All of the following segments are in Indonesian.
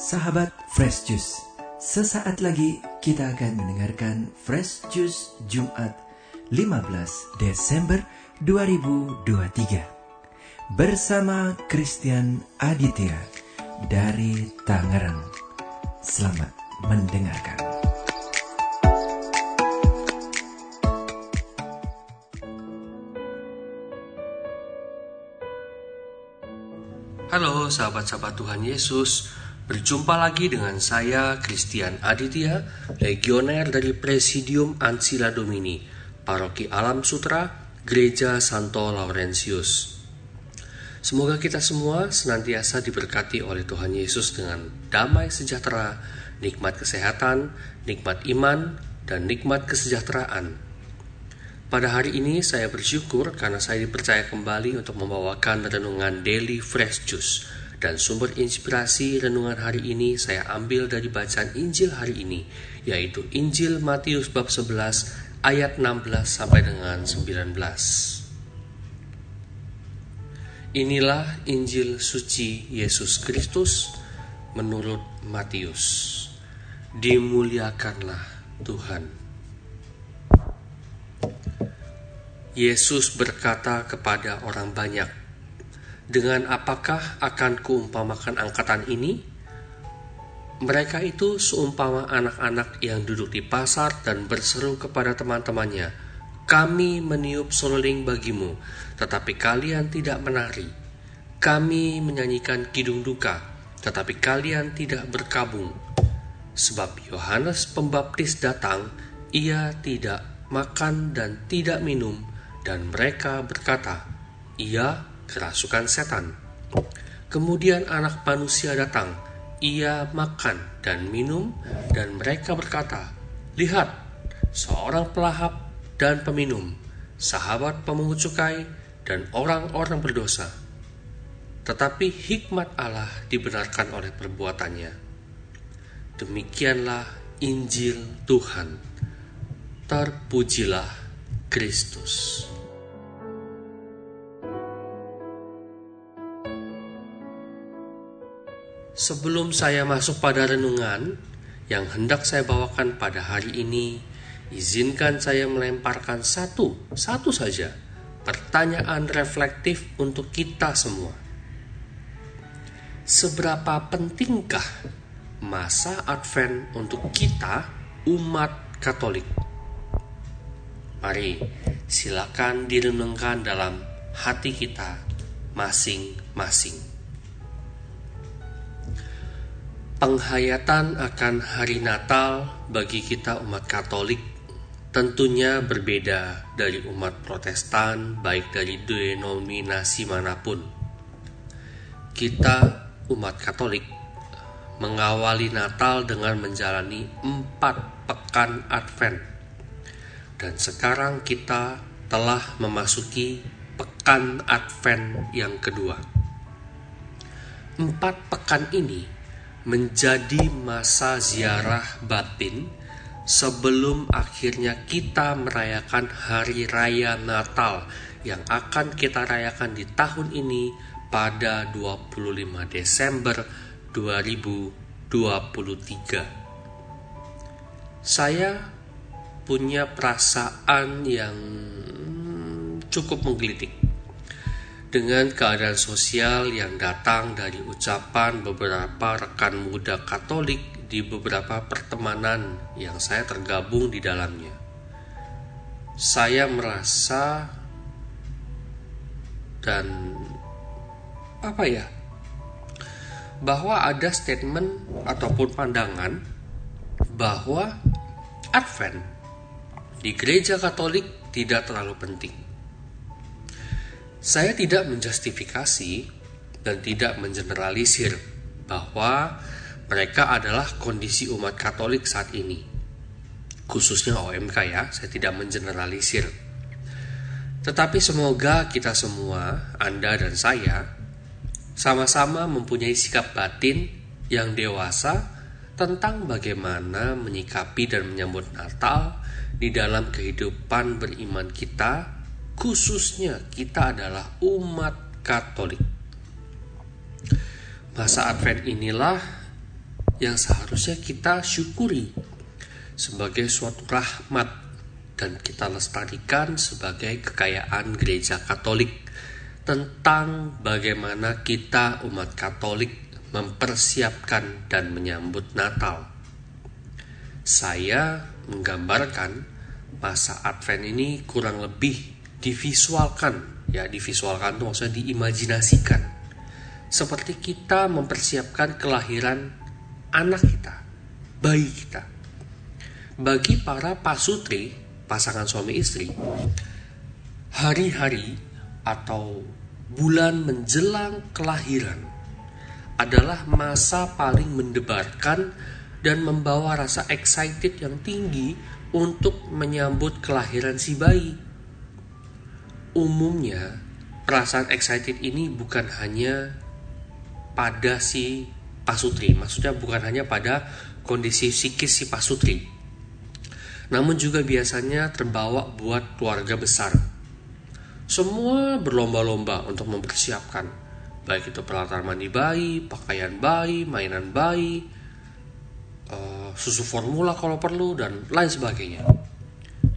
Sahabat Fresh Juice, sesaat lagi kita akan mendengarkan Fresh Juice Jumat 15 Desember 2023 bersama Christian Aditya dari Tangerang. Selamat mendengarkan. Halo sahabat-sahabat Tuhan Yesus, berjumpa lagi dengan saya Christian Aditya, legioner dari Presidium Ansila Domini, Paroki Alam Sutra, Gereja Santo Laurentius. Semoga kita semua senantiasa diberkati oleh Tuhan Yesus dengan damai sejahtera, nikmat kesehatan, nikmat iman, dan nikmat kesejahteraan pada hari ini saya bersyukur karena saya dipercaya kembali untuk membawakan renungan Daily Fresh Juice dan sumber inspirasi renungan hari ini saya ambil dari bacaan Injil hari ini yaitu Injil Matius bab 11 ayat 16 sampai dengan 19. Inilah Injil suci Yesus Kristus menurut Matius. Dimuliakanlah Tuhan. Yesus berkata kepada orang banyak, "Dengan apakah akan kuumpamakan angkatan ini?" Mereka itu seumpama anak-anak yang duduk di pasar dan berseru kepada teman-temannya, "Kami meniup seruling bagimu, tetapi kalian tidak menari. Kami menyanyikan kidung duka, tetapi kalian tidak berkabung." Sebab Yohanes Pembaptis datang, ia tidak makan dan tidak minum, dan mereka berkata, "Ia kerasukan setan." Kemudian anak manusia datang, ia makan dan minum, dan mereka berkata, "Lihat, seorang pelahap dan peminum, sahabat pemungut cukai, dan orang-orang berdosa." Tetapi hikmat Allah dibenarkan oleh perbuatannya. Demikianlah Injil Tuhan. Terpujilah Kristus. Sebelum saya masuk pada renungan yang hendak saya bawakan pada hari ini, izinkan saya melemparkan satu, satu saja pertanyaan reflektif untuk kita semua. Seberapa pentingkah masa Advent untuk kita umat Katolik? Mari silakan direnungkan dalam hati kita masing-masing. Penghayatan akan hari Natal bagi kita umat Katolik tentunya berbeda dari umat Protestan, baik dari denominasi mana pun. Kita, umat Katolik, mengawali Natal dengan menjalani empat pekan Advent, dan sekarang kita telah memasuki pekan Advent yang kedua. Empat pekan ini menjadi masa ziarah batin sebelum akhirnya kita merayakan hari raya Natal yang akan kita rayakan di tahun ini pada 25 Desember 2023. Saya punya perasaan yang cukup menggelitik dengan keadaan sosial yang datang dari ucapan beberapa rekan muda Katolik di beberapa pertemanan yang saya tergabung di dalamnya. Saya merasa dan apa ya? bahwa ada statement ataupun pandangan bahwa Advent di gereja Katolik tidak terlalu penting saya tidak menjustifikasi dan tidak mengeneralisir bahwa mereka adalah kondisi umat Katolik saat ini. Khususnya OMK ya, saya tidak mengeneralisir. Tetapi semoga kita semua, Anda dan saya, sama-sama mempunyai sikap batin yang dewasa tentang bagaimana menyikapi dan menyambut Natal di dalam kehidupan beriman kita khususnya kita adalah umat Katolik. Masa Advent inilah yang seharusnya kita syukuri sebagai suatu rahmat dan kita lestarikan sebagai kekayaan gereja Katolik tentang bagaimana kita umat Katolik mempersiapkan dan menyambut Natal. Saya menggambarkan masa Advent ini kurang lebih divisualkan, ya divisualkan itu maksudnya diimajinasikan. Seperti kita mempersiapkan kelahiran anak kita, bayi kita. Bagi para pasutri, pasangan suami istri, hari-hari atau bulan menjelang kelahiran adalah masa paling mendebarkan dan membawa rasa excited yang tinggi untuk menyambut kelahiran si bayi. Umumnya, perasaan excited ini bukan hanya pada si pasutri, maksudnya bukan hanya pada kondisi psikis si pasutri, namun juga biasanya terbawa buat keluarga besar. Semua berlomba-lomba untuk mempersiapkan, baik itu peralatan mandi bayi, pakaian bayi, mainan bayi, uh, susu formula kalau perlu, dan lain sebagainya.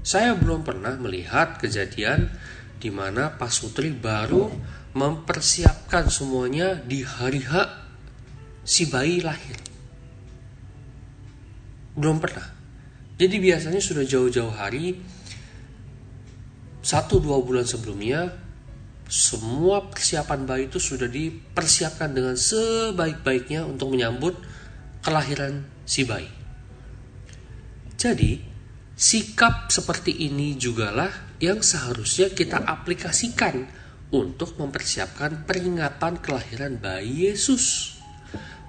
Saya belum pernah melihat kejadian di mana pasutri baru mempersiapkan semuanya di hari H si bayi lahir. Belum pernah. Jadi biasanya sudah jauh-jauh hari satu dua bulan sebelumnya semua persiapan bayi itu sudah dipersiapkan dengan sebaik-baiknya untuk menyambut kelahiran si bayi. Jadi, sikap seperti ini jugalah yang seharusnya kita aplikasikan untuk mempersiapkan peringatan kelahiran bayi Yesus.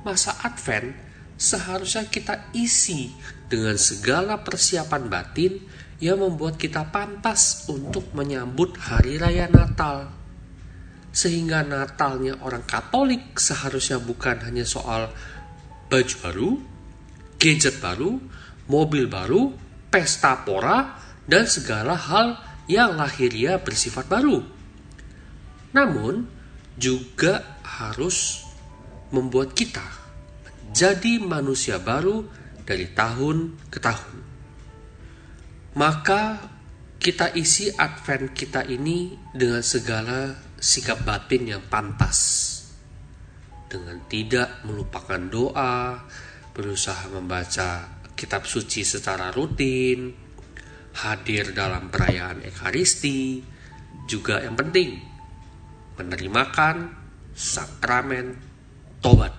Masa Advent seharusnya kita isi dengan segala persiapan batin yang membuat kita pantas untuk menyambut hari raya Natal. Sehingga Natalnya orang Katolik seharusnya bukan hanya soal baju baru, gadget baru, mobil baru, pesta pora, dan segala hal yang lahiriah bersifat baru. Namun, juga harus membuat kita menjadi manusia baru dari tahun ke tahun maka kita isi Advent kita ini dengan segala sikap batin yang pantas. Dengan tidak melupakan doa, berusaha membaca kitab suci secara rutin, hadir dalam perayaan Ekaristi, juga yang penting, menerimakan sakramen tobat.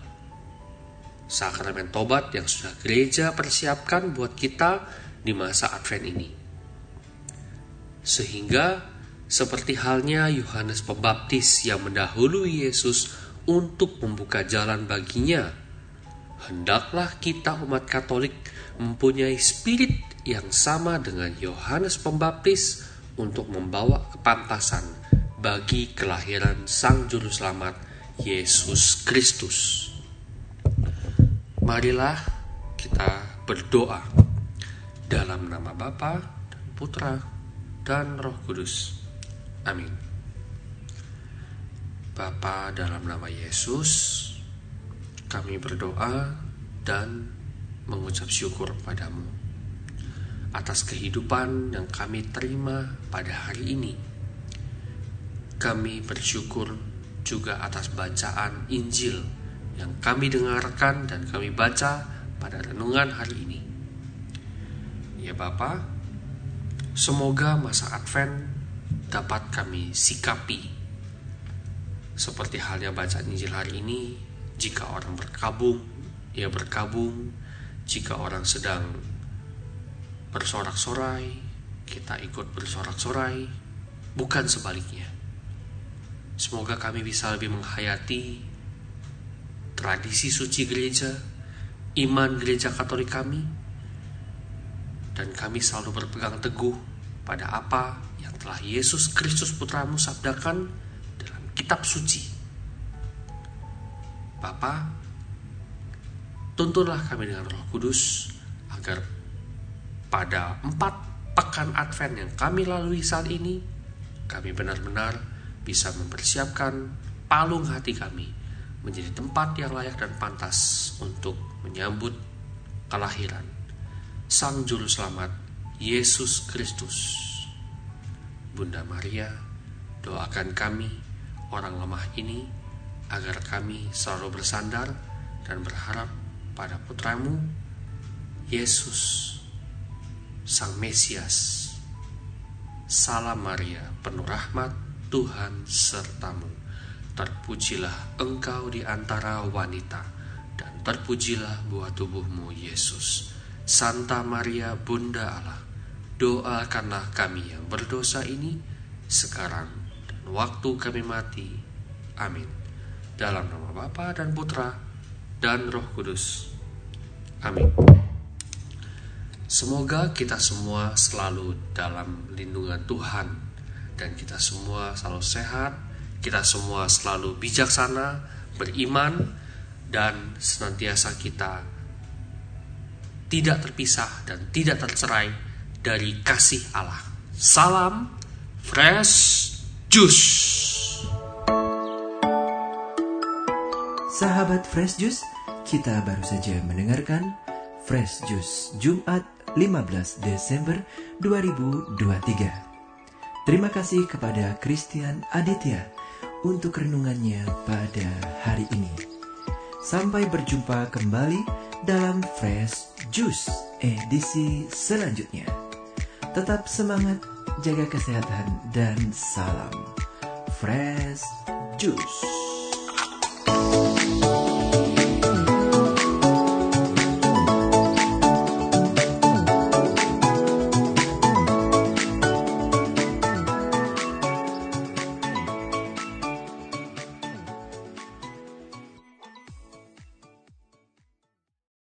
Sakramen tobat yang sudah gereja persiapkan buat kita di masa Advent ini. Sehingga seperti halnya Yohanes Pembaptis yang mendahului Yesus untuk membuka jalan baginya, hendaklah kita umat Katolik mempunyai spirit yang sama dengan Yohanes Pembaptis untuk membawa kepantasan bagi kelahiran Sang Juru Selamat Yesus Kristus. Marilah kita berdoa dalam nama Bapa dan Putra dan Roh Kudus. Amin. Bapa dalam nama Yesus, kami berdoa dan mengucap syukur padamu atas kehidupan yang kami terima pada hari ini. Kami bersyukur juga atas bacaan Injil yang kami dengarkan dan kami baca pada renungan hari ini. Ya Bapa, semoga masa Advent dapat kami sikapi seperti halnya bacaan Injil hari ini, jika orang berkabung, ia berkabung, jika orang sedang bersorak-sorai, kita ikut bersorak-sorai, bukan sebaliknya. Semoga kami bisa lebih menghayati tradisi suci gereja, iman gereja Katolik kami, dan kami selalu berpegang teguh pada apa yang telah Yesus Kristus Putramu sabdakan dalam kitab suci. Bapa, tuntunlah kami dengan roh kudus agar pada empat pekan Advent yang kami lalui saat ini, kami benar-benar bisa mempersiapkan palung hati kami menjadi tempat yang layak dan pantas untuk menyambut kelahiran Sang Juru Selamat Yesus Kristus. Bunda Maria, doakan kami orang lemah ini agar kami selalu bersandar dan berharap pada putramu Yesus, Sang Mesias. Salam Maria, penuh rahmat, Tuhan sertamu. Terpujilah engkau di antara wanita, dan terpujilah buah tubuhmu, Yesus. Santa Maria, Bunda Allah, doakanlah kami yang berdosa ini sekarang dan waktu kami mati. Amin. Dalam nama Bapa dan Putra dan Roh Kudus. Amin. Semoga kita semua selalu dalam lindungan Tuhan dan kita semua selalu sehat, kita semua selalu bijaksana, beriman dan senantiasa kita tidak terpisah dan tidak tercerai dari kasih Allah. Salam Fresh Juice. Sahabat Fresh Juice, kita baru saja mendengarkan Fresh Juice Jumat 15 Desember 2023. Terima kasih kepada Christian Aditya untuk renungannya pada hari ini. Sampai berjumpa kembali dalam Fresh Juice edisi selanjutnya. Tetap semangat, jaga kesehatan, dan salam Fresh Juice.